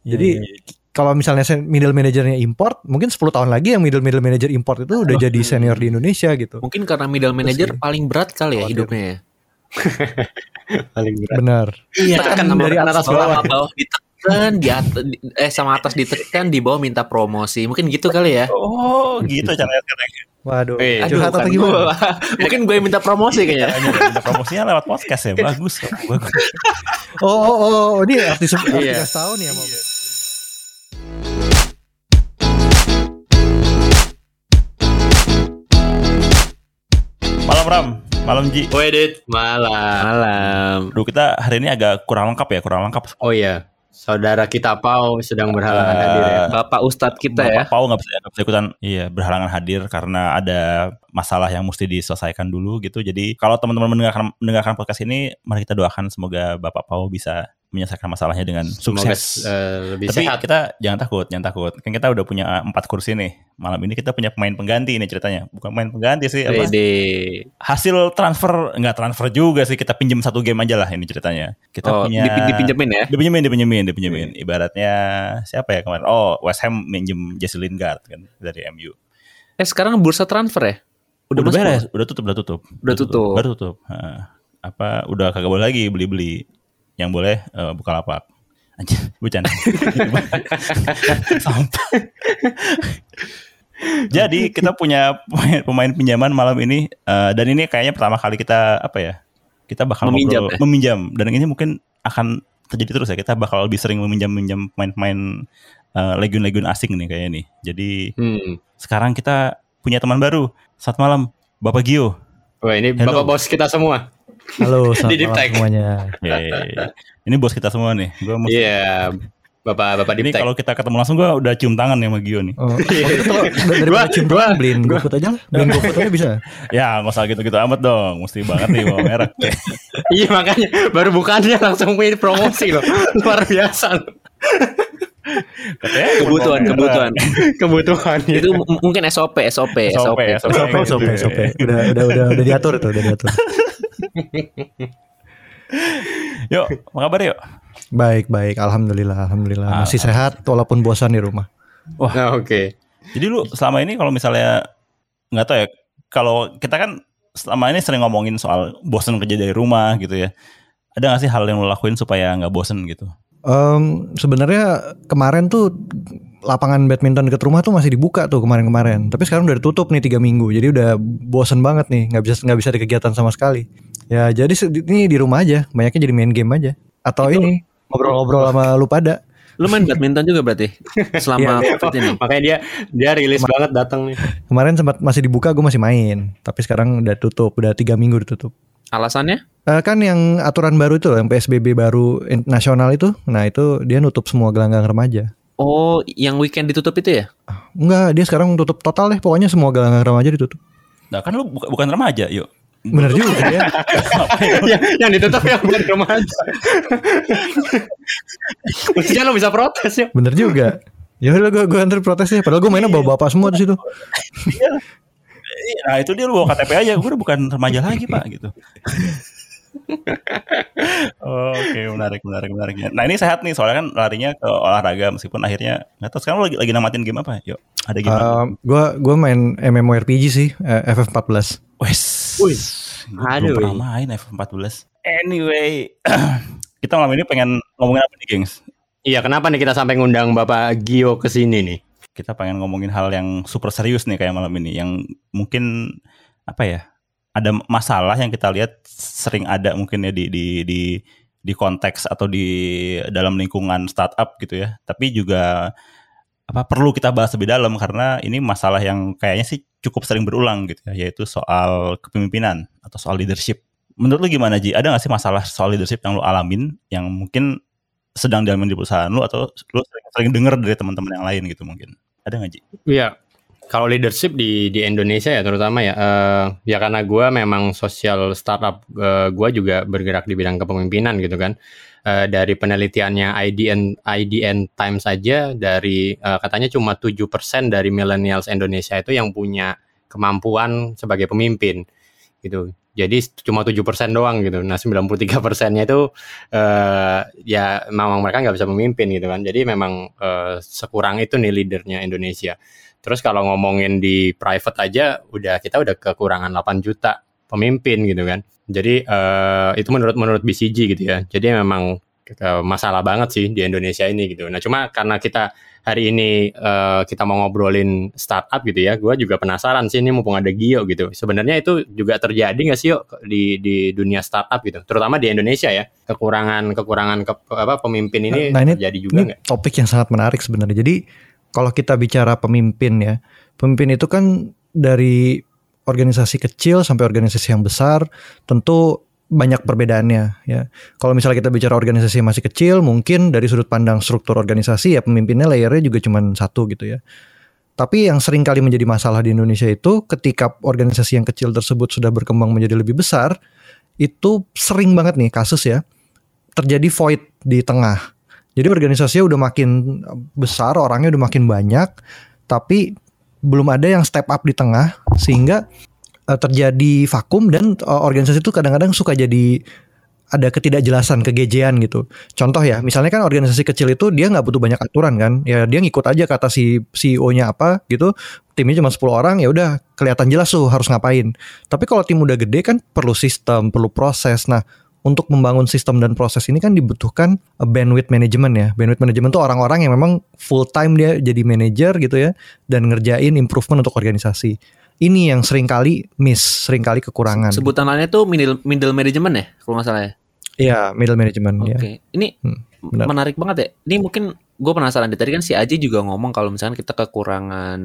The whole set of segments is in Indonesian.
Jadi kalau misalnya middle manajernya import, mungkin 10 tahun lagi yang middle middle manager import itu udah jadi senior di Indonesia gitu. Mungkin karena middle manager paling berat kali ya hidupnya ya. Paling berat. Benar. Iya, Tekan kan dari atas bawah, bawah. sama bawah ditekan, di atas, di- eh sama atas ditekan, di bawah minta promosi. Mungkin gitu kali ya. Oh, gitu caranya sekarang. Waduh. Eh, Aduh, curhat atau gimana? Mungkin gue yang minta promosi kayaknya. Caranya promosinya lewat podcast ya. Bagus. Bagus. Oh, oh, oh, oh, ini artis Iya. artis tahun ya mau. Malam Ram, malam Ji. Wedit malam. Malam. Duh, kita hari ini agak kurang lengkap ya, kurang lengkap. Oh iya, saudara kita Pau sedang berhalangan Eh, hadir ya. Bapak Ustadz kita Bapak ya. Pau nggak bisa, nggak bisa ikutan, iya berhalangan hadir karena ada masalah yang mesti diselesaikan dulu gitu. Jadi kalau teman-teman mendengarkan mendengarkan podcast ini, mari kita doakan semoga Bapak Pau bisa menyelesaikan masalahnya dengan Semoga sukses. eh, lebih Tapi sehat. kita jangan takut, jangan takut. Kan kita udah punya uh, empat kursi nih. Malam ini kita punya pemain pengganti ini ceritanya. Bukan pemain pengganti sih, apa? Pede. Hasil transfer nggak transfer juga sih. Kita pinjam satu game aja lah ini ceritanya. Kita Oh, punya dipi- dipinjemin ya. dipinjemin, dipinjemin, dipinjemin. Ibaratnya siapa ya kemarin? Oh, West Ham minjem Jesse Lingard kan dari MU. Eh sekarang bursa transfer ya? Udah, masuk beres, udah tutup, udah tutup. Udah tutup. Udah tutup. Heeh. apa udah kagak boleh lagi beli-beli. Yang boleh eh, buka lapak. Bercanda. Sampai. Jadi kita punya pemain, pemain pinjaman malam ini eh, dan ini kayaknya pertama kali kita apa ya? Kita bakal Meminjam ngobrol- ya? meminjam dan ini mungkin akan terjadi terus ya. Kita bakal lebih sering meminjam-minjam pemain-pemain eh, legion-legion asing nih kayaknya nih. Jadi Hmm. sekarang kita punya teman baru. Saat malam Bapak Gio. Wah ini Hello. bapak bos kita semua. Halo, selamat malam semuanya. Ya, ya, ya. Ini bos kita semua nih. Gua mesti- Iya, bapak bapak ini kalau kita ketemu langsung gua udah cium tangan ya sama Gio nih. Oh, itu daripada Gua- cium tangan, beliin GoFood aja lah. Beliin aja bisa. Ya nggak usah gitu-gitu amat dong. Mesti banget nih bawa merek. Iya makanya baru bukannya langsung punya promosi loh. Luar biasa loh. Kebutuhan, kebutuhan. kebutuhan Itu mungkin SOP, SOP, SOP, SOP. SOP. Sope, sope, sope. Udah, udah, udah, udah diatur itu, udah diatur. Yuk, apa kabar yuk? Baik, baik. Alhamdulillah, alhamdulillah. Masih Ah. sehat walaupun bosan di rumah. Nah, Oke. Jadi lu selama ini kalau misalnya nggak tahu ya, kalau kita kan selama ini sering ngomongin soal bosen kerja dari rumah gitu ya. Ada nggak sih hal yang lo lakuin supaya nggak bosen gitu? Em, sebenarnya kemarin tuh lapangan badminton dekat rumah tuh masih dibuka tuh kemarin-kemarin. Tapi sekarang udah ditutup nih tiga minggu. Jadi udah bosen banget nih, nggak bisa nggak bisa ada kegiatan sama sekali. Ya jadi ini di rumah aja, banyaknya jadi main game aja. Atau Itu- ini ngobrol-ngobrol sama lu pada. Lu main badminton juga berarti selama Iya, COVID ini. Makanya dia dia rilis banget datang nih. Kemarin sempat masih dibuka, gue masih main. Tapi sekarang udah tutup, udah tiga minggu ditutup. Alasannya? Eh, kan yang aturan baru itu, yang PSBB baru nasional itu, nah itu dia nutup semua gelanggang remaja. Oh, yang weekend ditutup itu ya? Enggak, dia sekarang tutup total deh. Pokoknya semua gelanggang remaja ditutup. Nah kan lu buka- bukan remaja yuk. Bener juga ya. yang, yang ditutup yang bukan remaja. Mestinya lo bisa protes ya. Bener juga. Ya udah gue gue antar protesnya. Padahal gue mainnya bawa bapak semua di situ. Nah itu dia lu bawa KTP aja, gue udah bukan remaja lagi pak gitu. Oke menarik menarik menarik. Nah ini sehat nih soalnya kan larinya ke olahraga meskipun akhirnya nggak tahu sekarang lu lagi lagi namatin game apa? Yuk ada game apa? gue gue main MMORPG sih, eh, FF14. Wes. Wih. Gue Aduh. belum pernah main F14. Anyway, kita malam ini pengen ngomongin apa nih, gengs? Iya, kenapa nih kita sampai ngundang Bapak Gio ke sini nih? Kita pengen ngomongin hal yang super serius nih kayak malam ini, yang mungkin apa ya? Ada masalah yang kita lihat sering ada mungkin ya di di di di konteks atau di dalam lingkungan startup gitu ya. Tapi juga apa perlu kita bahas lebih dalam karena ini masalah yang kayaknya sih cukup sering berulang gitu ya, yaitu soal kepemimpinan atau soal leadership. Menurut lu gimana Ji? Ada gak sih masalah soal leadership yang lu alamin yang mungkin sedang dialami di perusahaan lu atau lu sering, sering denger dari teman-teman yang lain gitu mungkin? Ada gak Ji? Iya. Kalau leadership di di Indonesia ya terutama ya eh, ya karena gua memang sosial startup eh, gua juga bergerak di bidang kepemimpinan gitu kan. Eh, dari penelitiannya IDN IDN Times saja dari eh, katanya cuma 7% dari millennials Indonesia itu yang punya kemampuan sebagai pemimpin gitu. Jadi cuma 7% doang gitu. Nah 93 persennya itu eh ya memang mereka nggak bisa memimpin gitu kan. Jadi memang eh, sekurang itu nih leadernya Indonesia. Terus kalau ngomongin di private aja udah kita udah kekurangan 8 juta pemimpin gitu kan. Jadi eh, itu menurut menurut BCG gitu ya. Jadi memang eh, masalah banget sih di Indonesia ini gitu. Nah cuma karena kita hari ini eh, kita mau ngobrolin startup gitu ya, gue juga penasaran sih ini mumpung ada Gio gitu. Sebenarnya itu juga terjadi nggak sih yuk di di dunia startup gitu, terutama di Indonesia ya kekurangan kekurangan ke, apa pemimpin ini Nah, ini- terjadi juga nggak? topik yang sangat menarik sebenarnya. Jadi kalau kita bicara pemimpin ya, pemimpin itu kan dari organisasi kecil sampai organisasi yang besar, tentu banyak perbedaannya ya. Kalau misalnya kita bicara organisasi yang masih kecil, mungkin dari sudut pandang struktur organisasi ya pemimpinnya layernya juga cuma satu gitu ya. Tapi yang sering kali menjadi masalah di Indonesia itu ketika organisasi yang kecil tersebut sudah berkembang menjadi lebih besar, itu sering banget nih kasus ya terjadi void di tengah. Jadi organisasinya udah makin besar, orangnya udah makin banyak, tapi belum ada yang step up di tengah sehingga eh, terjadi vakum dan eh, organisasi itu kadang-kadang suka jadi ada ketidakjelasan, kegejean gitu. Contoh ya, misalnya kan organisasi kecil itu dia nggak butuh banyak aturan kan, ya dia ngikut aja kata si CEO-nya apa gitu, timnya cuma 10 orang ya udah kelihatan jelas tuh harus ngapain. Tapi kalau tim udah gede kan perlu sistem, perlu proses. Nah, untuk membangun sistem dan proses ini kan dibutuhkan a bandwidth management ya. Bandwidth management tuh orang-orang yang memang full time dia jadi manajer gitu ya dan ngerjain improvement untuk organisasi. Ini yang sering kali miss, sering kali kekurangan. Sebutan lainnya tuh middle, middle management ya, kalau nggak salah ya. Iya, middle management Oke, ya. ini Hmm, benar. menarik banget ya. Ini mungkin gue penasaran deh. Tadi kan si Aji juga ngomong kalau misalkan kita kekurangan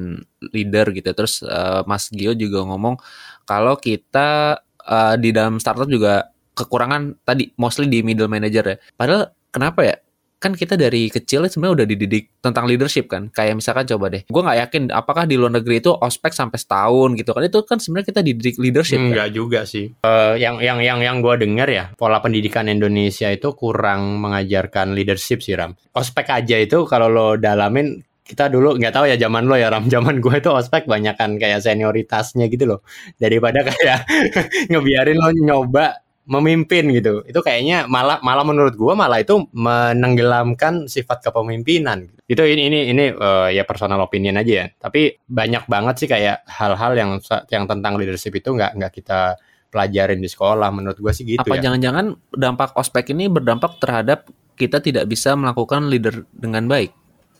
leader gitu. Terus eh, Mas Gio juga ngomong kalau kita eh, di dalam startup juga kekurangan tadi mostly di middle manager ya. Padahal kenapa ya? Kan kita dari kecil sebenarnya udah dididik tentang leadership kan. Kayak misalkan coba deh, gue nggak yakin apakah di luar negeri itu ospek sampai setahun gitu kan. Itu kan sebenarnya kita dididik leadership kan. Enggak juga sih. Eh, yang yang yang yang gue dengar ya pola pendidikan Indonesia itu kurang mengajarkan leadership sih Ram. Ospek aja itu kalau lo dalamin kita dulu nggak tahu ya zaman lo ya Ram. Zaman gue itu ospek banyak kan kayak senioritasnya gitu loh. Daripada kayak ngebiarin lo nyoba memimpin gitu. Itu kayaknya malah malah menurut gue malah itu menenggelamkan sifat kepemimpinan. Itu ini ini ini eh, ya personal opinion aja ya. Tapi banyak banget sih kayak hal-hal yang yang tentang leadership itu nggak nggak kita pelajarin di sekolah. Menurut gue sih gitu Apa ya. jangan-jangan dampak ospek ini berdampak terhadap kita tidak bisa melakukan leader dengan baik?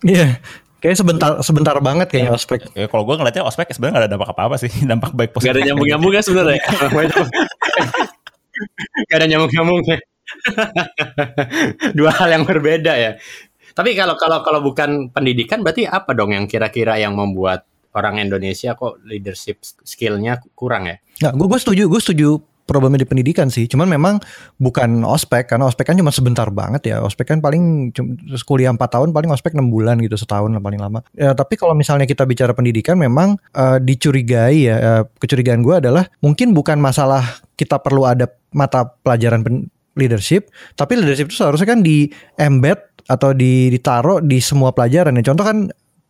Iya. Kayak sebentar sebentar banget kayaknya ospek. Ya, kalau gue ngeliatnya ospek sebenarnya gak ada dampak apa-apa sih, dampak baik positif. Gak ada nyambung-nyambungnya sebenarnya. Gak ada nyamuk-nyamuknya. Dua hal yang berbeda ya. Tapi kalau kalau kalau bukan pendidikan berarti apa dong yang kira-kira yang membuat orang Indonesia kok leadership skillnya kurang ya? Nah, gue gue setuju, gue setuju problemnya di pendidikan sih. Cuman memang bukan ospek karena ospek kan cuma sebentar banget ya. Ospek kan paling kuliah 4 tahun paling ospek 6 bulan gitu setahun paling lama. Ya, tapi kalau misalnya kita bicara pendidikan memang eh, dicurigai ya eh, kecurigaan gue adalah mungkin bukan masalah kita perlu ada mata pelajaran pen- leadership, tapi leadership itu seharusnya kan di embed atau di ditaruh di semua pelajaran ya. Contoh kan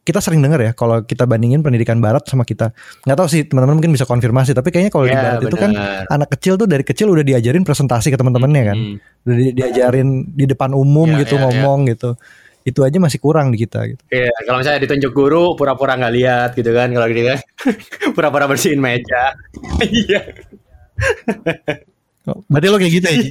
kita sering dengar ya kalau kita bandingin pendidikan barat sama kita. nggak tahu sih teman-teman mungkin bisa konfirmasi, tapi kayaknya kalau di Ya, barat itu kan anak kecil tuh dari kecil udah diajarin presentasi ke teman-temannya kan. Hmm. Udah di- diajarin di depan umum Ya, gitu ya, ya. ngomong gitu. Itu aja masih kurang di kita gitu. Iya, kalau misalnya ditunjuk guru pura-pura nggak lihat gitu kan kalau gitu kan. pura-pura bersihin meja. Iya. Oh, Berarti lo kayak gitu ya?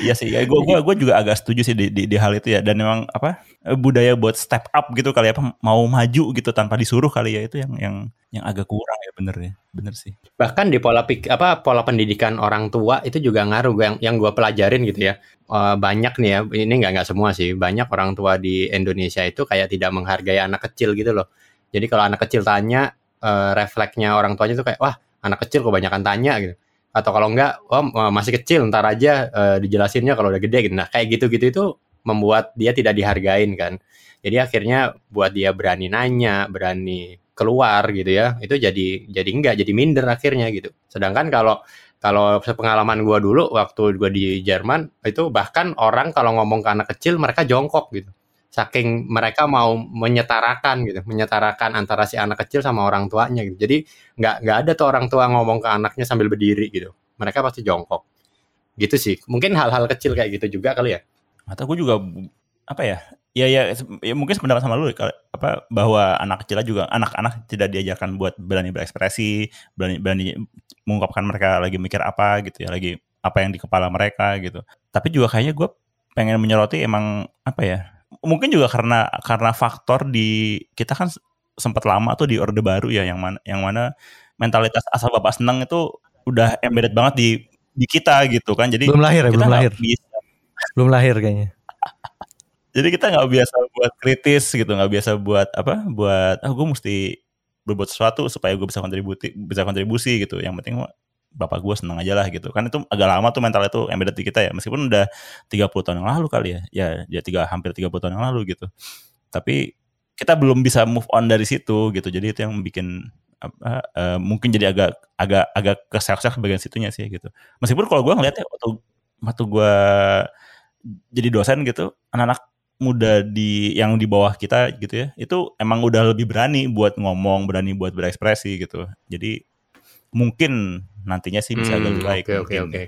Iya sih, ya, gue gua, gua juga agak setuju sih di, di, di hal itu ya. Dan memang apa eh, budaya buat step up gitu kali ya, apa mau maju gitu tanpa disuruh kali ya itu yang yang yang agak kurang ya bener ya, bener sih. bahkan di pola pik apa pola pendidikan orang tua itu juga ngaruh yang yang gue pelajarin gitu ya Eh, banyak nih ya ini nggak nggak semua sih banyak orang tua di Indonesia itu kayak tidak menghargai anak kecil gitu loh jadi kalau anak kecil tanya eh, refleksnya orang tuanya tuh kayak wah anak kecil kebanyakan tanya gitu atau kalau enggak oh masih kecil ntar aja eh, dijelasinnya kalau udah gede gitu. Nah kayak gitu gitu itu membuat dia tidak dihargain kan. Jadi akhirnya buat dia berani nanya berani keluar gitu ya itu jadi jadi enggak jadi minder akhirnya gitu. Sedangkan kalau kalau sepengalaman gua dulu waktu gua di Jerman itu bahkan orang kalau ngomong ke anak kecil mereka jongkok gitu saking mereka mau menyetarakan gitu, menyetarakan antara si anak kecil sama orang tuanya gitu. Jadi nggak nggak ada tuh orang tua ngomong ke anaknya sambil berdiri gitu. Mereka pasti jongkok. Gitu sih. Mungkin hal-hal kecil kayak gitu juga kali ya. Atau gue juga apa ya? Ya ya, ya mungkin sependapat sama lu apa bahwa anak kecil juga anak-anak tidak diajarkan buat berani berekspresi, berani berani mengungkapkan mereka lagi mikir apa gitu ya, lagi apa yang di kepala mereka gitu. Tapi juga kayaknya gue pengen menyoroti emang apa ya? Mungkin juga karena karena faktor di kita kan sempat lama tuh di orde baru ya yang mana yang mana mentalitas asal bapak senang itu udah embedded banget di di kita gitu kan. Jadi belum lahir ya, belum lahir. Bisa. Belum lahir kayaknya. Jadi kita nggak biasa buat kritis gitu, nggak biasa buat apa? Buat ah gue mesti berbuat sesuatu supaya gue bisa kontribusi bisa kontribusi gitu. Yang penting bapak gue seneng aja lah gitu. Kan itu agak lama tuh mental itu embedded di kita ya. Meskipun udah 30 tahun yang lalu kali ya. Ya, ya tiga hampir 30 tahun yang lalu gitu. Tapi kita belum bisa move on dari situ gitu. Jadi itu yang bikin apa, uh, mungkin jadi agak agak agak keserak-serak bagian situnya sih gitu. Meskipun kalau gue ngeliatnya waktu waktu gue jadi dosen gitu, anak-anak muda di yang di bawah kita gitu ya itu emang udah lebih berani buat ngomong berani buat berekspresi gitu jadi mungkin nantinya sih bisa Hmm, lebih baik Oke oke oke.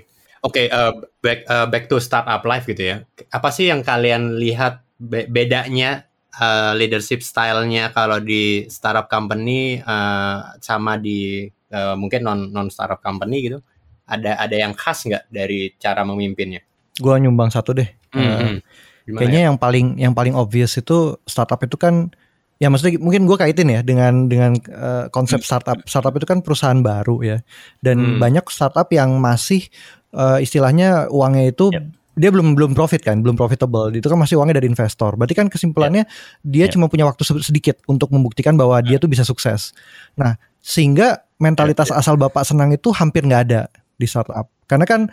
Oke, eh, back eh, back to startup life gitu ya. Apa sih yang kalian lihat be- bedanya eh, leadership style-nya kalau di startup company eh, sama di eh, mungkin non non startup company gitu? Ada ada yang khas nggak dari cara memimpinnya? Gua nyumbang satu deh. Eh, hmm. Gimana Kayaknya ya? yang paling yang paling obvious itu startup itu kan ya maksudnya mungkin gue kaitin ya dengan dengan eh, konsep startup. Startup itu kan perusahaan baru ya. Dan Hmm. banyak startup yang masih eh, istilahnya uangnya itu Yep. dia belum belum profit kan, belum profitable. Itu kan masih uangnya dari investor. Berarti kan kesimpulannya dia Yep. cuma punya waktu se- sedikit untuk membuktikan bahwa dia tuh bisa sukses. Nah, sehingga mentalitas asal bapak senang itu hampir nggak ada di startup. Karena kan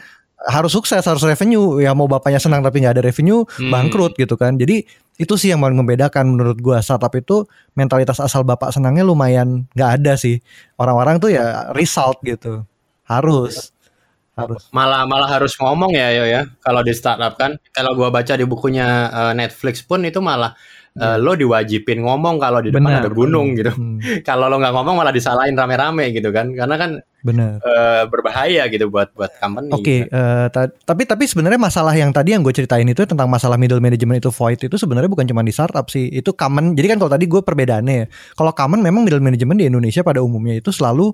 harus sukses, harus revenue. Ya mau bapaknya senang tapi nggak ada revenue, Hmm. bangkrut gitu kan. Jadi itu sih yang paling membedakan menurut gua startup itu mentalitas asal bapak senangnya lumayan nggak ada sih. Orang-orang tuh ya result gitu. Harus harus. malah malah harus ngomong ya yo ya kalau di startup kan kalau gua baca di bukunya eh, Netflix pun itu malah eh, lo diwajibin ngomong kalau di depan Benar. ada gunung gitu Hmm, kalau lo nggak ngomong malah disalahin rame-rame gitu kan karena kan benar. eh, berbahaya gitu buat buat company Oke, eh, ta- tapi tapi sebenarnya masalah yang tadi yang gue ceritain itu tentang masalah middle management itu void itu sebenarnya bukan cuma di startup sih, itu common. Jadi kan kalau tadi gue perbedaannya ya, kalau common memang middle management di Indonesia pada umumnya itu selalu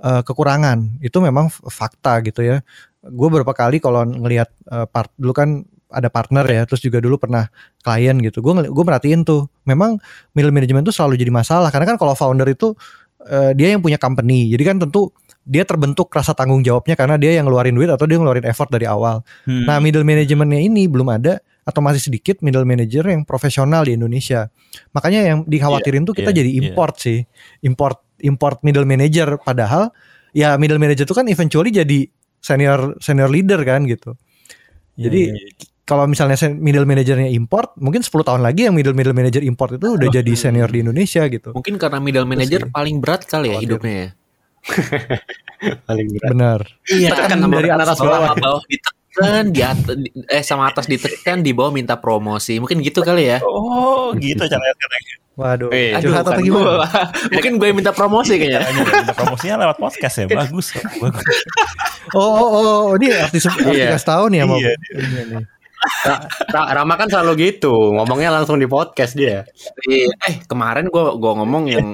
eh, kekurangan, itu memang fakta gitu ya. Gue beberapa kali kalau ngelihat eh, part dulu kan ada partner ya, terus juga dulu pernah klien gitu. Gue gue merhatiin tuh, memang middle management itu selalu jadi masalah karena kan kalau founder itu eh, dia yang punya company, jadi kan tentu dia terbentuk rasa tanggung jawabnya karena dia yang ngeluarin duit atau dia ngeluarin effort dari awal. Hmm. Nah, middle managementnya ini belum ada atau masih sedikit middle manager yang profesional di Indonesia. Makanya yang dikhawatirin tuh kita iya, jadi iya. import sih, import import middle manager. Padahal ya middle manager itu kan eventually jadi senior senior leader kan gitu. Jadi Iya, iya. Kalau misalnya middle manajernya import, mungkin 10 tahun lagi yang middle middle manager import itu udah jadi senior di Indonesia gitu. Mungkin karena middle manager sih. paling berat kali ya Khawatir. hidupnya ya. paling berat Benar. Iya, Tekan kan dari atas bawah, bawah. bawah ditekan, di atas, di- eh sama atas ditekan, di bawah minta promosi. Mungkin gitu kali ya. oh gitu caranya sekarang Waduh, Eh, Aduh, curhat atau gimana? gua. Mungkin gue yang minta promosi kayaknya. Caranya minta promosinya lewat podcast ya bagus bagus Oh, oh, oh, oh, ini artis harus Iya. dikasih tahu nih sama Iya, Iya. Ra- Ra- Rama kan selalu gitu ngomongnya langsung di podcast dia Iya. Eh, kemarin gue gua ngomong yang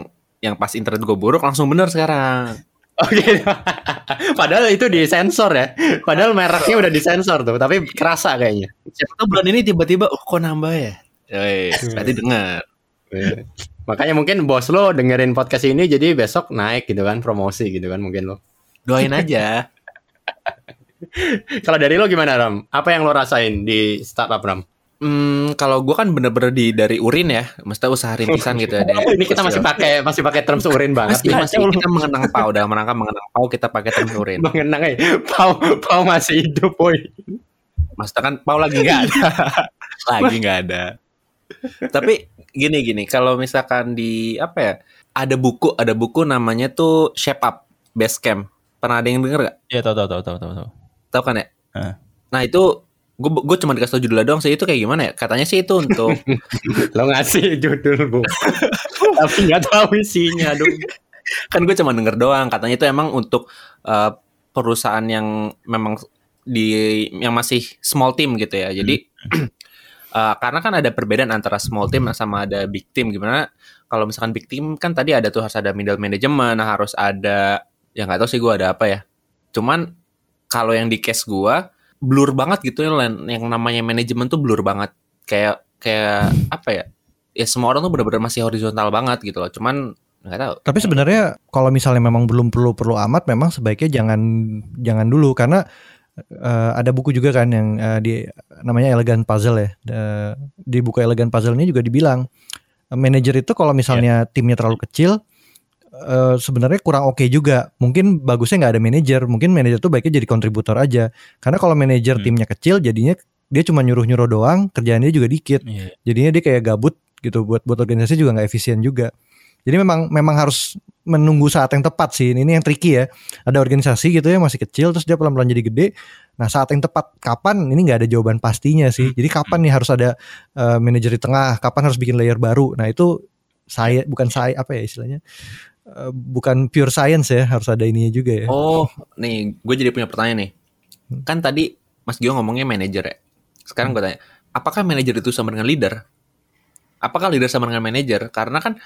yang pas internet gue buruk langsung bener sekarang. Oke, padahal itu disensor ya. Padahal mereknya udah disensor tuh, tapi kerasa kayaknya. Siapa tahu bulan ini tiba-tiba, oh kok nambah ya? Eh, berarti dengar. Iya. Makanya mungkin bos lo dengerin podcast ini jadi besok naik gitu kan promosi gitu kan mungkin lo. Doain aja. Kalau dari lo gimana Ram? Apa yang lo rasain di startup Ram? Hmm, kalau gue kan bener-bener di dari urin ya, mesti usaha rintisan gitu ya. dari Oh, ini kita masih pakai masih pakai terms urin banget. masih, masih kita mengenang pau dalam rangka mengenang pau kita pakai term urin. Mengenang ya. Pau Pau masih hidup, boy. Maksudnya kan pau lagi nggak ada, lagi nggak ada. Tapi gini gini, kalau misalkan di apa ya, ada buku ada buku namanya tuh Shape Up Base Camp. Pernah ada yang denger gak? Iya tahu tahu tahu tahu tahu Tahu kan ya? Heeh. Nah itu gue gue cuma dikasih tau judulnya doang sih itu kayak gimana ya katanya sih itu untuk Lo ngasih judul bu, tapi nggak tahu isinya dong. kan gue cuma denger doang katanya itu emang untuk eh, perusahaan yang memang di yang masih small team gitu ya jadi eh, karena kan ada perbedaan antara small team sama ada big team gimana kalau misalkan big team kan tadi ada tuh harus ada middle management harus ada ya nggak tahu sih gue ada apa ya cuman kalau yang di case gue blur banget gitu ya yang namanya manajemen tuh blur banget. Kayak kayak apa ya? Ya semua orang tuh benar-benar masih horizontal banget gitu loh. Cuman nggak tahu. Tapi sebenarnya kalau misalnya memang belum perlu perlu amat, memang sebaiknya jangan jangan dulu. Karena eh, ada buku juga kan yang eh, di namanya Elegant Puzzle ya. Eh, di buku Elegant Puzzle ini juga dibilang manajer itu kalau misalnya timnya terlalu kecil eh, sebenarnya kurang oke juga. Mungkin bagusnya nggak ada manajer. Mungkin manajer tuh baiknya jadi kontributor aja. Karena kalau manajer Hmm. timnya kecil, jadinya dia cuma nyuruh-nyuruh doang, kerjaannya juga dikit Iya. jadinya dia kayak gabut gitu buat buat organisasi juga nggak efisien juga jadi memang memang harus menunggu saat yang tepat sih ini yang tricky ya ada organisasi gitu ya masih kecil terus dia pelan-pelan jadi gede nah saat yang tepat kapan ini nggak ada jawaban pastinya sih jadi kapan nih harus ada eh, manajer di tengah kapan harus bikin layer baru nah itu saya bukan saya apa ya istilahnya Eh, bukan pure science ya harus ada ininya juga ya Oh, nih gue jadi punya pertanyaan nih. Kan tadi Mas Gio ngomongnya manajer ya. Sekarang gue tanya, apakah manajer itu sama dengan leader? Apakah leader sama dengan manajer? Karena kan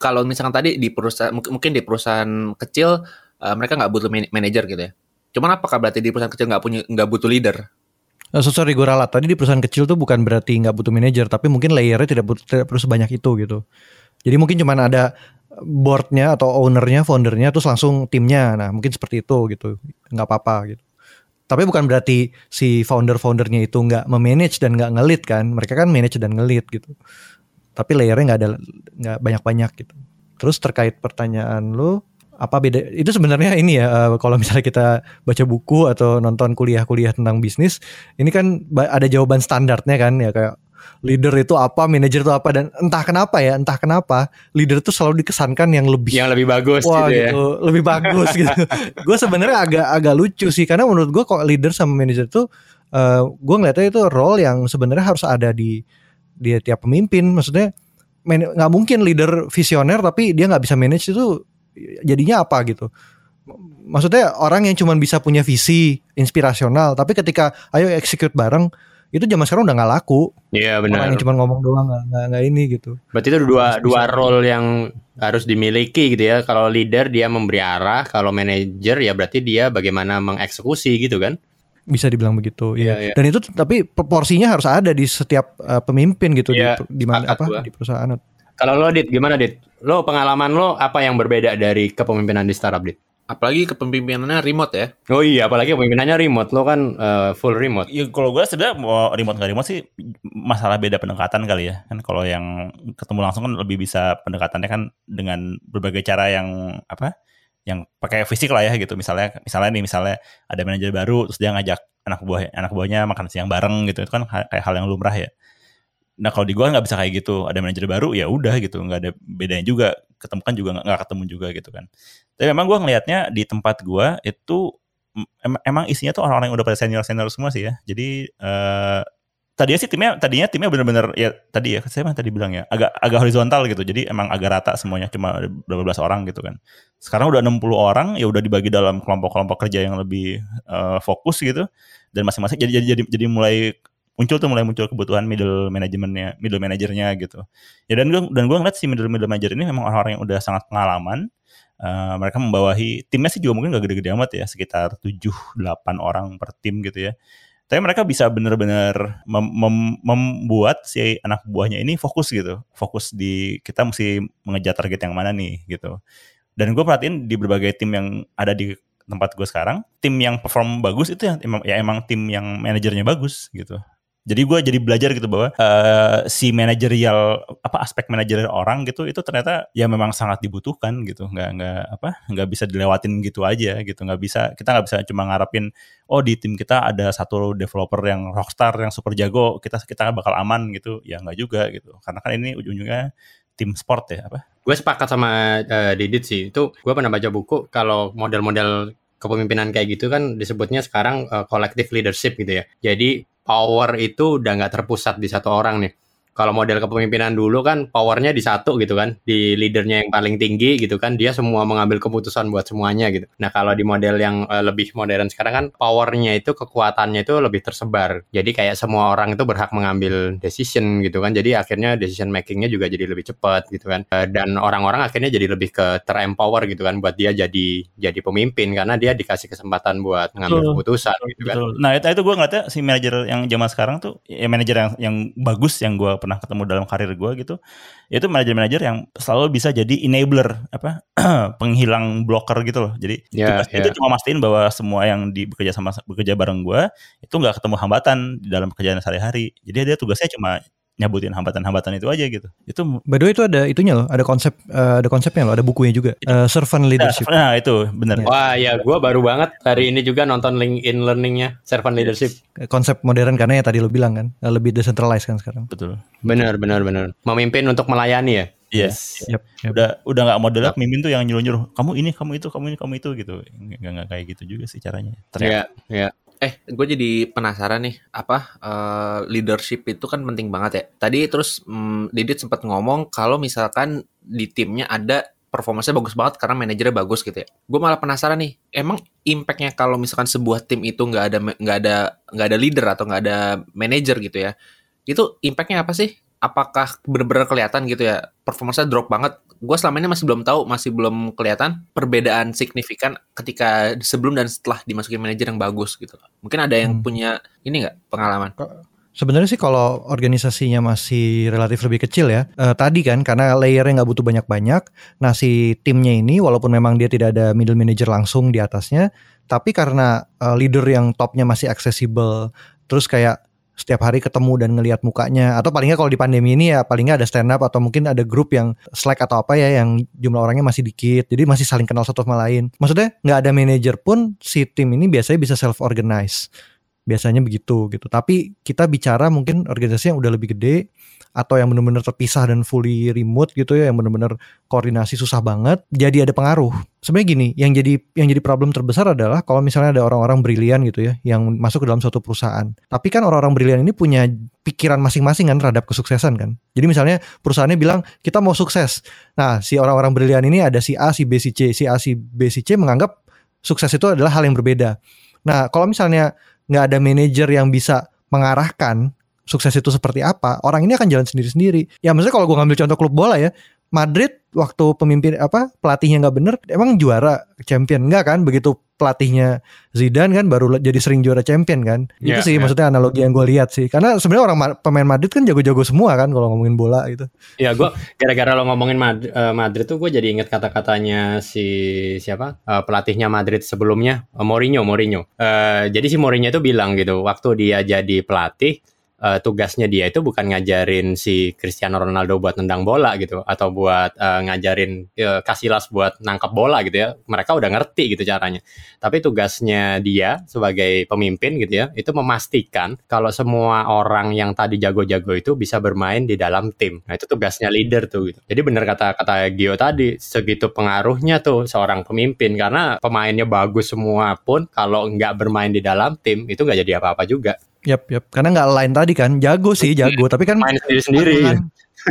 kalau misalkan tadi di perusahaan mungkin di perusahaan kecil eh, mereka nggak butuh man- manajer gitu ya. Cuman apakah berarti di perusahaan kecil nggak punya nggak butuh leader? Eh, so sorry gue ralat tadi di perusahaan kecil tuh bukan berarti nggak butuh manajer tapi mungkin layernya tidak butuh, tidak perlu sebanyak itu gitu jadi mungkin cuman ada boardnya atau ownernya foundernya terus langsung timnya. Nah mungkin seperti itu gitu. Nggak apa-apa gitu. Tapi bukan berarti si founder-foundernya itu nggak memanage dan nggak ngelit kan? Mereka kan manage dan ngelit gitu. Tapi layernya nggak ada nggak banyak-banyak gitu. Terus terkait pertanyaan lu apa beda? Itu sebenarnya ini ya eh, kalau misalnya kita baca buku atau nonton kuliah-kuliah tentang bisnis ini kan ada jawaban standarnya kan ya kayak leader itu apa manajer itu apa dan entah kenapa ya entah kenapa leader itu selalu dikesankan yang lebih Yang lebih bagus wah gitu ya. gitu. Lebih bagus gitu. Gue sebenarnya agak agak lucu sih karena menurut gue kok leader sama manajer itu eh gue ngeliatnya itu role yang sebenarnya harus ada di di tiap pemimpin. Maksudnya nggak mungkin leader visioner tapi dia nggak bisa manage itu jadinya apa gitu. Maksudnya orang yang cuma bisa punya visi inspirasional tapi ketika ayo execute bareng itu zaman sekarang udah nggak laku Iya orang benar. yang cuma ngomong doang nggak nggak nggak ini gitu Berarti itu dua Bisa- dua bisa. role yang harus dimiliki gitu ya. Kalau leader dia memberi arah, kalau manager ya berarti dia bagaimana mengeksekusi gitu kan. bisa dibilang begitu Iya, ya iya. dan itu tapi proporsinya harus ada di setiap uh, pemimpin gitu Iya, di, di mana apa gua. di perusahaan Kalau lo Dit, gimana Dit? Lo pengalaman lo apa yang berbeda dari kepemimpinan di startup Dit? Apalagi kepemimpinannya remote ya. Oh iya, apalagi kepemimpinannya remote. Lo kan eh, full remote. Ya kalau gue sebenarnya mau remote nggak remote sih masalah beda pendekatan kali ya kan kalau yang ketemu langsung kan lebih bisa pendekatannya kan dengan berbagai cara yang apa yang pakai fisik lah ya gitu misalnya misalnya nih misalnya ada manajer baru terus dia ngajak anak buah anak buahnya makan siang bareng gitu itu kan kayak hal yang lumrah ya nah kalau di gua nggak bisa kayak gitu. Ada manajer baru ya udah gitu. Nggak ada bedanya juga. Ketemu kan juga nggak ketemu juga gitu kan. Tapi memang gua ngelihatnya di tempat gua itu em- emang isinya tuh orang-orang yang udah pada senior senior semua sih ya. Jadi eh tadinya sih timnya tadinya timnya bener-bener ya tadi ya saya emang tadi bilang ya agak agak horizontal gitu. Jadi emang agak rata semuanya cuma berapa belas orang gitu kan. Sekarang udah 60 orang ya udah dibagi dalam kelompok-kelompok kerja yang lebih eh, fokus gitu. Dan masing-masing jadi jadi jadi, jadi mulai muncul tuh mulai muncul kebutuhan middle manajemennya middle manajernya gitu. Ya dan gue dan gue ngeliat si middle middle manager ini memang orang-orang yang udah sangat pengalaman. Eh, mereka membawahi timnya sih juga mungkin gak gede-gede amat ya sekitar 7-8 orang per tim gitu ya. Tapi mereka bisa benar-benar mem- mem- membuat si anak buahnya ini fokus gitu. Fokus di kita mesti mengejar target yang mana nih gitu. Dan gue perhatiin di berbagai tim yang ada di tempat gue sekarang tim yang perform bagus itu yang emang ya emang tim yang manajernya bagus gitu jadi gue jadi belajar gitu bahwa eh, si manajerial apa aspek manajerial orang gitu itu ternyata ya memang sangat dibutuhkan gitu. Nggak nggak apa nggak bisa dilewatin gitu aja gitu. Nggak bisa kita nggak bisa cuma ngarepin oh di tim kita ada satu developer yang rockstar yang super jago kita kita bakal aman gitu. Ya nggak juga gitu. Karena kan ini ujung-ujungnya tim sport ya apa? Gue sepakat sama eh, Didit sih. Itu gue pernah baca buku kalau model-model kepemimpinan kayak gitu kan disebutnya sekarang uh, collective leadership gitu ya. Jadi power itu udah nggak terpusat di satu orang nih kalau model kepemimpinan dulu kan powernya di satu gitu kan di leadernya yang paling tinggi gitu kan dia semua mengambil keputusan buat semuanya gitu. Nah kalau di model yang uh, lebih modern sekarang kan powernya itu kekuatannya itu lebih tersebar. Jadi kayak semua orang itu berhak mengambil decision gitu kan. Jadi akhirnya decision makingnya juga jadi lebih cepat gitu kan. Uh, dan orang-orang akhirnya jadi lebih ke terempower gitu kan buat dia jadi jadi pemimpin. Karena dia dikasih kesempatan buat mengambil betul, keputusan betul, gitu kan. betul. nah itu, itu gue ngeliatnya si manajer yang zaman sekarang tuh ya manajer yang yang bagus yang gue pernah ketemu dalam karir gue gitu itu manajer-manajer yang selalu bisa jadi enabler apa penghilang blocker gitu loh jadi yeah, yeah. itu cuma mastiin bahwa semua yang di bekerja sama bekerja bareng gue itu nggak ketemu hambatan di dalam pekerjaan sehari-hari jadi dia tugasnya cuma nyabutin hambatan-hambatan itu aja gitu. Itu by the way itu ada itunya loh, ada konsep uh, ada konsepnya loh, ada bukunya juga. Uh, servant leadership. Nah, itu benar. Wah, ya gua baru banget hari ini juga nonton LinkedIn learningnya servant leadership. Konsep modern karena ya tadi lo bilang kan, eh, lebih decentralized kan sekarang. Betul. Benar, benar, benar. Memimpin untuk melayani ya. Yes. Yep, yep. Udah udah nggak model yep. mimpin tuh yang nyuruh-nyuruh kamu ini, kamu itu, kamu ini, kamu itu gitu. Nggak nggak kayak gitu juga sih caranya. Iya, iya. Eh, gue jadi penasaran nih, apa uh, leadership itu kan penting banget ya. Tadi terus um, Didit sempat ngomong kalau misalkan di timnya ada performanya bagus banget karena manajernya bagus gitu ya. Gue malah penasaran nih, emang impactnya kalau misalkan sebuah tim itu nggak ada nggak ada nggak ada leader atau nggak ada manajer gitu ya, itu impactnya apa sih? Apakah benar-benar kelihatan gitu ya performanya drop banget gue selama ini masih belum tahu, masih belum kelihatan perbedaan signifikan ketika sebelum dan setelah dimasukin manajer yang bagus gitu. Mungkin ada yang hmm. punya ini nggak pengalaman? Sebenarnya sih kalau organisasinya masih relatif lebih kecil ya, eh, tadi kan karena layernya nggak butuh banyak-banyak, nah si timnya ini walaupun memang dia tidak ada middle manager langsung di atasnya, tapi karena eh, leader yang topnya masih accessible, terus kayak setiap hari ketemu dan ngelihat mukanya. Atau palingnya kalau di pandemi ini ya palingnya ada stand up atau mungkin ada grup yang Slack atau apa ya yang jumlah orangnya masih dikit. Jadi masih saling kenal satu sama lain. Maksudnya nggak ada manajer pun si tim ini biasanya bisa self organize biasanya begitu gitu. Tapi kita bicara mungkin organisasi yang udah lebih gede atau yang benar-benar terpisah dan fully remote gitu ya yang benar-benar koordinasi susah banget jadi ada pengaruh. Sebenarnya gini yang jadi yang jadi problem terbesar adalah kalau misalnya ada orang-orang brilian gitu ya yang masuk ke dalam suatu perusahaan. Tapi kan orang-orang brilian ini punya pikiran masing-masing kan terhadap kesuksesan kan. Jadi misalnya perusahaannya bilang kita mau sukses. Nah si orang-orang brilian ini ada si A si B si C. Si A si B si C menganggap sukses itu adalah hal yang berbeda. Nah kalau misalnya nggak ada manajer yang bisa mengarahkan sukses itu seperti apa, orang ini akan jalan sendiri-sendiri. Ya maksudnya kalau gue ngambil contoh klub bola ya, Madrid waktu pemimpin apa pelatihnya nggak bener emang juara champion. Nggak kan begitu pelatihnya Zidane kan baru jadi sering juara champion kan. Yeah, itu sih yeah. maksudnya analogi yang gue lihat sih. Karena sebenarnya orang pemain Madrid kan jago-jago semua kan kalau ngomongin bola gitu. Ya gue gara-gara lo ngomongin Madrid, uh, Madrid tuh gue jadi inget kata-katanya si siapa uh, pelatihnya Madrid sebelumnya uh, Mourinho Mourinho. Uh, jadi si Mourinho itu bilang gitu waktu dia jadi pelatih uh, tugasnya dia itu bukan ngajarin si Cristiano Ronaldo buat nendang bola gitu atau buat uh, ngajarin uh, Casillas buat nangkap bola gitu ya. Mereka udah ngerti gitu caranya. Tapi tugasnya dia sebagai pemimpin gitu ya, itu memastikan kalau semua orang yang tadi jago-jago itu bisa bermain di dalam tim. Nah, itu tugasnya leader tuh gitu. Jadi benar kata kata Gio tadi, segitu pengaruhnya tuh seorang pemimpin karena pemainnya bagus semua pun kalau nggak bermain di dalam tim itu nggak jadi apa-apa juga. Yap, yap. Karena nggak lain tadi kan, jago sih, jago. Tapi kan main sendiri sendiri.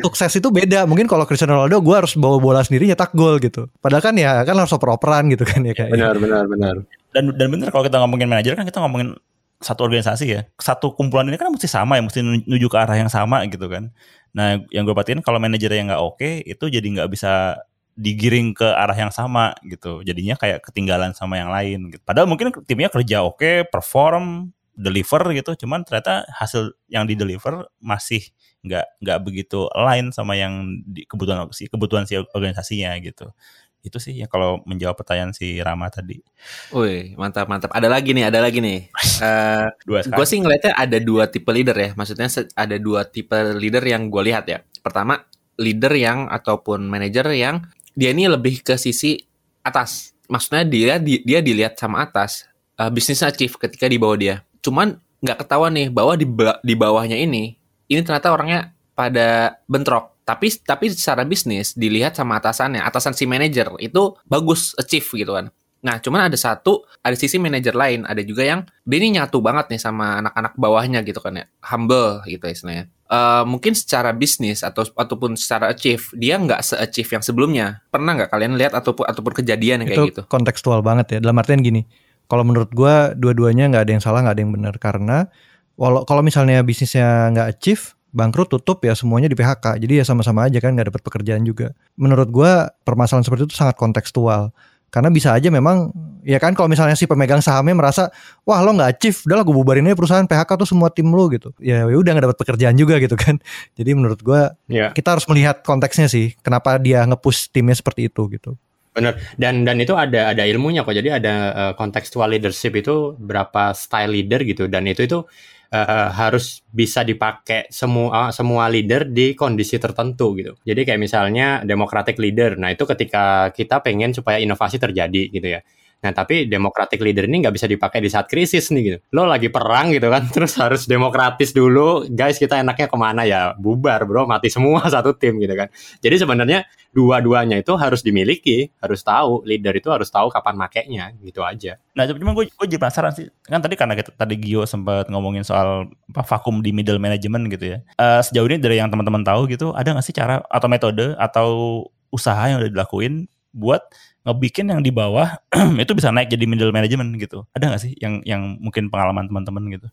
Sukses itu beda. Mungkin kalau Cristiano Ronaldo, gue harus bawa bola sendiri nyetak gol gitu. Padahal kan ya kan harus oper-operan gitu kan ya kayak. Benar, benar, benar. Dan dan benar kalau kita ngomongin manajer kan kita ngomongin satu organisasi ya. Satu kumpulan ini kan mesti sama ya, mesti menuju ke arah yang sama gitu kan. Nah, yang gue perhatiin kalau manajer yang nggak oke, itu jadi nggak bisa digiring ke arah yang sama gitu. Jadinya kayak ketinggalan sama yang lain gitu. Padahal mungkin timnya kerja oke, perform, deliver gitu cuman ternyata hasil yang di deliver masih nggak nggak begitu lain sama yang di kebutuhan si kebutuhan si organisasinya gitu itu sih ya kalau menjawab pertanyaan si Rama tadi. Wih mantap mantap. Ada lagi nih, ada lagi nih. uh, gue sih ngeliatnya ada dua tipe leader ya. Maksudnya ada dua tipe leader yang gue lihat ya. Pertama leader yang ataupun manager yang dia ini lebih ke sisi atas. Maksudnya dia dia dilihat sama atas. Uh, bisnisnya achieve ketika di bawah dia cuman nggak ketahuan nih bahwa di di bawahnya ini ini ternyata orangnya pada bentrok tapi tapi secara bisnis dilihat sama atasannya atasan si manajer itu bagus achieve gitu kan Nah, cuman ada satu, ada sisi manajer lain, ada juga yang dia ini nyatu banget nih sama anak-anak bawahnya gitu kan ya, humble gitu istilahnya. Uh, mungkin secara bisnis atau ataupun secara achieve dia nggak se-achieve yang sebelumnya. Pernah nggak kalian lihat ataupun ataupun kejadian yang itu kayak gitu? kontekstual banget ya. Dalam artian gini, kalau menurut gua dua-duanya nggak ada yang salah, nggak ada yang benar. Karena walau kalau misalnya bisnisnya nggak achieve bangkrut tutup ya semuanya di PHK jadi ya sama-sama aja kan nggak dapat pekerjaan juga. Menurut gua permasalahan seperti itu sangat kontekstual. Karena bisa aja memang ya kan kalau misalnya si pemegang sahamnya merasa wah lo nggak achieve udahlah gue bubarin aja perusahaan PHK tuh semua tim lo gitu. Ya ya udah nggak dapat pekerjaan juga gitu kan. Jadi menurut gua Ya. kita harus melihat konteksnya sih kenapa dia nge-push timnya seperti itu gitu Bener. Dan dan itu ada ada ilmunya kok. Jadi ada uh, leadership itu berapa style leader gitu. Dan itu itu uh, harus bisa dipakai semua semua leader di kondisi tertentu gitu. Jadi kayak misalnya democratic leader. Nah itu ketika kita pengen supaya inovasi terjadi gitu ya. Nah tapi democratic leader ini nggak bisa dipakai di saat krisis nih gitu. Lo lagi perang gitu kan, terus harus demokratis dulu. Guys kita enaknya ke mana ya? Bubar bro, mati semua satu tim gitu kan. Jadi sebenarnya dua-duanya itu harus dimiliki, harus tahu. Leader itu harus tahu kapan makainya gitu aja. Nah, cuma gue gue jadi penasaran sih. Kan tadi karena kita, tadi Gio sempat ngomongin soal apa vakum di middle management gitu ya. Eh, sejauh ini dari yang teman-teman tahu gitu, ada nggak sih cara atau metode atau usaha yang udah dilakuin buat ngebikin yang di bawah itu bisa naik jadi middle management gitu. Ada nggak sih yang yang mungkin pengalaman teman-teman gitu?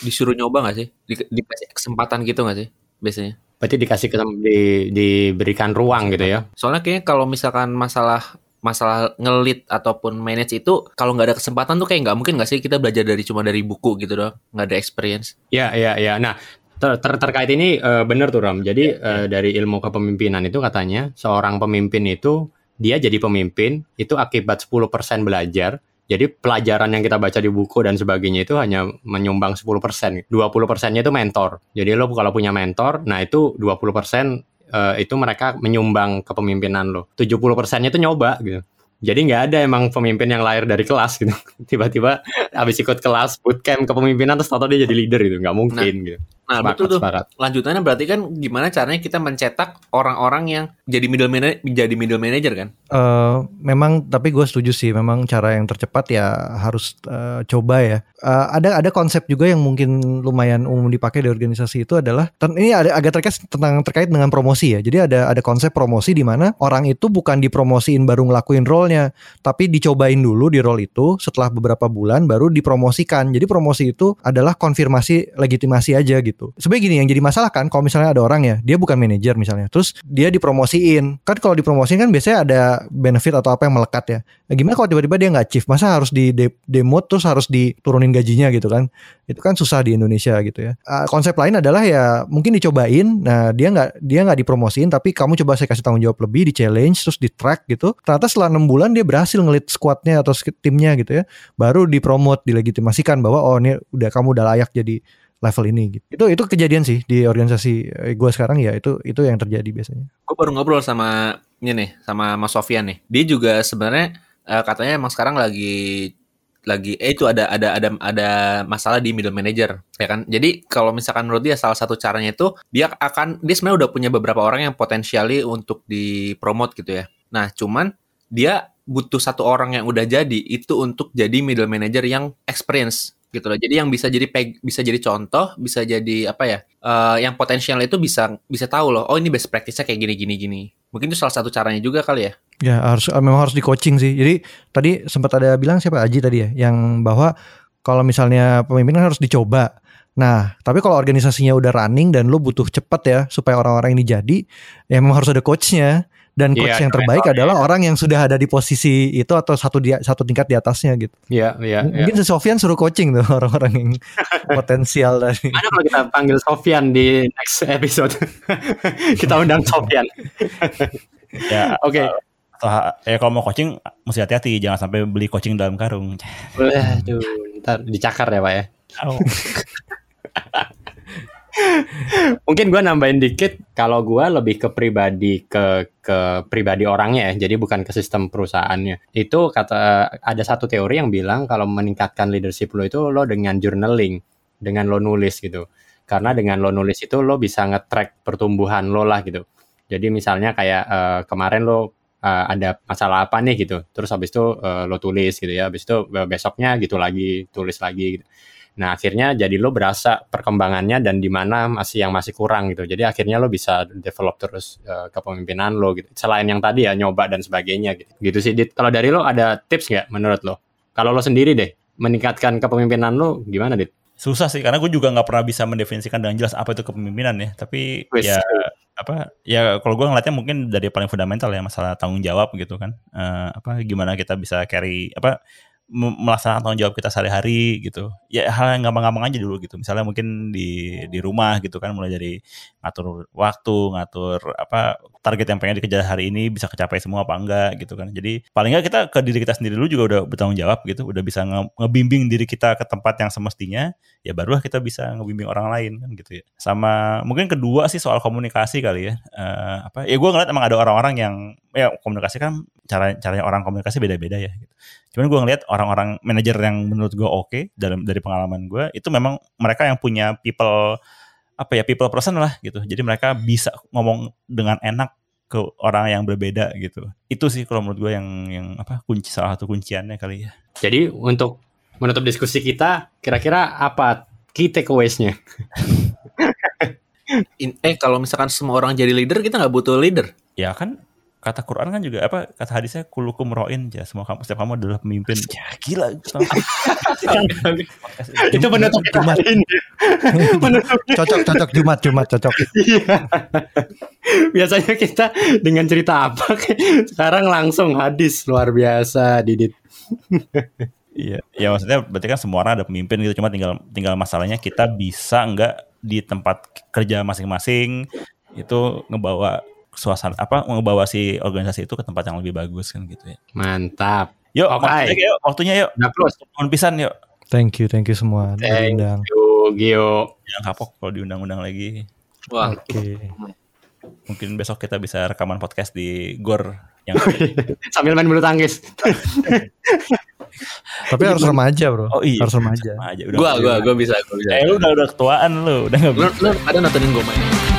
Disuruh nyoba nggak sih? Di, dikasih kesempatan gitu nggak sih biasanya? Berarti dikasih ke, di, diberikan ruang gitu ya. Soalnya kayaknya kalau misalkan masalah masalah ngelit ataupun manage itu kalau nggak ada kesempatan tuh kayak nggak mungkin nggak sih kita belajar dari cuma dari buku gitu doang nggak ada experience Ya, ya, ya. Nah, ter- ter- terkait ini eh, benar tuh Ram. Jadi eh, dari ilmu kepemimpinan itu katanya seorang pemimpin itu dia jadi pemimpin itu akibat 10% belajar. Jadi pelajaran yang kita baca di buku dan sebagainya itu hanya menyumbang 10%. 20%-nya itu mentor. Jadi lo kalau punya mentor, nah itu 20% eh, itu mereka menyumbang kepemimpinan lo. 70%-nya itu nyoba gitu. Jadi nggak ada emang pemimpin yang lahir dari kelas gitu. Tiba-tiba habis ikut kelas bootcamp kepemimpinan terus tahu dia jadi leader gitu. Nggak mungkin gitu. Nah Sepakat, betul tuh. sepakat. lanjutannya berarti kan gimana caranya kita mencetak orang-orang yang jadi middle manager jadi middle manager kan? Eh, memang tapi gue setuju sih. Memang cara yang tercepat ya harus eh, coba ya. Eh, ada ada konsep juga yang mungkin lumayan umum dipakai di organisasi itu adalah ini ada agak terkait tentang terkait dengan promosi ya. Jadi ada ada konsep promosi di mana orang itu bukan dipromosiin baru ngelakuin role-nya tapi dicobain dulu di role itu. Setelah beberapa bulan baru dipromosikan. Jadi promosi itu adalah konfirmasi legitimasi aja gitu sebenarnya gini yang jadi masalah kan kalau misalnya ada orang ya dia bukan manajer misalnya terus dia dipromosiin. Kan kalau dipromosiin kan biasanya ada benefit atau apa yang melekat ya. Nah, gimana kalau tiba-tiba dia nggak chief masa harus di de- demote terus harus diturunin gajinya gitu kan? Itu kan susah di Indonesia gitu ya. Ah, konsep lain adalah ya mungkin dicobain nah dia nggak dia nggak dipromosiin tapi kamu coba saya kasih tanggung jawab lebih di challenge terus di track gitu. Ternyata setelah enam bulan dia berhasil ngelit squadnya atau timnya gitu ya baru dipromot dilegitimasikan bahwa oh ini udah kamu udah layak jadi level ini gitu. Itu itu kejadian sih di organisasi gue sekarang ya itu itu yang terjadi biasanya. Gue baru ngobrol sama ini nih sama Mas Sofian nih. Dia juga sebenarnya eh, katanya emang sekarang lagi lagi eh itu ada ada ada ada masalah di middle manager ya kan? Jadi kalau misalkan menurut dia salah satu caranya itu dia akan dia sebenarnya udah punya beberapa orang yang potensiali untuk dipromot gitu ya. Nah cuman dia butuh satu orang yang udah jadi itu untuk jadi middle manager yang experience gitu loh jadi yang bisa jadi peg, bisa jadi contoh bisa jadi apa ya eh, yang potensial itu bisa bisa tahu loh oh ini best practice-nya kayak gini gini gini mungkin itu salah satu caranya juga kali ya Ya harus memang harus di coaching sih. Jadi tadi sempat ada bilang siapa Aji tadi ya, yang bahwa kalau misalnya pemimpin kan harus dicoba. Nah, tapi kalau organisasinya udah running dan lo butuh cepat ya supaya orang-orang ini jadi, ya memang harus ada coachnya. Dan coach Iya, yang ada terbaik mentornya. adalah orang yang sudah ada di posisi itu atau satu dia satu tingkat di atasnya gitu. Iya, iya. iya. Mungkin si Sofian suruh coaching tuh orang-orang yang potensial tadi. Mana kalau kita panggil Sofian di next episode? kita undang Sofian. Ya, Oke. atau- ya kalau mau coaching mesti hati-hati jangan sampai beli coaching dalam karung. Waduh, ntar dicakar ya Pak ya. Oh. Mungkin gua nambahin dikit kalau gua lebih ke pribadi ke ke pribadi orangnya ya, jadi bukan ke sistem perusahaannya. Itu kata ada satu teori yang bilang kalau meningkatkan leadership lo itu lo dengan journaling, dengan lo nulis gitu. Karena dengan lo nulis itu lo bisa nge-track pertumbuhan lo lah gitu. Jadi misalnya kayak eh, kemarin lo uh, ada masalah apa nih gitu. Terus habis itu uh, lo tulis gitu ya. Habis itu besoknya gitu lagi tulis lagi gitu. Nah, akhirnya jadi lo berasa perkembangannya dan di mana masih yang masih kurang gitu. Jadi akhirnya lo bisa develop terus uh, kepemimpinan lo gitu. Selain yang tadi ya nyoba dan sebagainya gitu. Gitu sih. Dit. Kalau dari lo ada tips nggak menurut lo? Kalau lo sendiri deh meningkatkan kepemimpinan lo gimana, Dit? Susah sih karena gue juga nggak pernah bisa mendefinisikan dengan jelas apa itu kepemimpinan ya. Tapi Wis. ya apa ya kalau gue ngeliatnya mungkin dari paling fundamental ya masalah tanggung jawab gitu kan. Eh, apa gimana kita bisa carry apa melaksanakan tanggung jawab kita sehari-hari gitu. Ya hal yang gampang-gampang aja dulu gitu. Misalnya mungkin di di rumah gitu kan mulai dari ngatur waktu, ngatur apa target yang pengen dikejar hari ini bisa kecapai semua apa enggak gitu kan. Jadi paling enggak kita ke diri kita sendiri dulu juga udah bertanggung jawab gitu, udah bisa nge- ngebimbing diri kita ke tempat yang semestinya, ya barulah kita bisa ngebimbing orang lain kan gitu ya. Sama mungkin kedua sih soal komunikasi kali ya. Eh, apa ya gue ngeliat emang ada orang-orang yang ya komunikasi kan cara caranya orang komunikasi beda-beda ya gitu. Cuman gue ngeliat orang-orang manajer yang menurut gue oke dalam dari pengalaman gue itu memang mereka yang punya people apa ya people person lah gitu. Jadi mereka bisa ngomong dengan enak ke orang yang berbeda gitu. Itu sih kalau menurut gue yang yang apa kunci salah satu kunciannya kali ya. Jadi untuk menutup diskusi kita, kira-kira apa key takeaways-nya? In- eh kalau misalkan semua orang jadi leader kita nggak butuh leader. Ya kan kata Quran kan juga apa kata hadisnya kulukum roin ya semua kamu setiap kamu adalah pemimpin. Ya gila. Itu penutup Jumat. hari ini. Penutup Cocok cocok Jumat Jumat cocok. Iya. Biasanya kita dengan cerita apa sekarang langsung hadis luar biasa Didit. Iya, ya maksudnya berarti kan semua orang ada pemimpin gitu, cuma tinggal tinggal masalahnya kita bisa nggak di tempat kerja masing-masing itu ngebawa suasana apa ngebawa si organisasi itu ke tempat yang lebih bagus kan gitu ya. Mantap. Yuk, Oke. waktunya yuk, waktunya yuk. Nah, terus. Mohon pisan yuk. Thank you thank you semua udah Thank diundang. Yo, Gio. Jangan kapok kalau diundang-undang lagi. Wah, Oke. Mungkin besok kita bisa rekaman podcast di Gor yang Sambil main bulu tangkis. Tapi harus remaja bro. Oh iya, Harus remaja. sama aja udah. gua gua gua bisa gua bisa. Eh lu udah udah ketuaan lu, udah nggak Lu, lu ada nontonin gue main?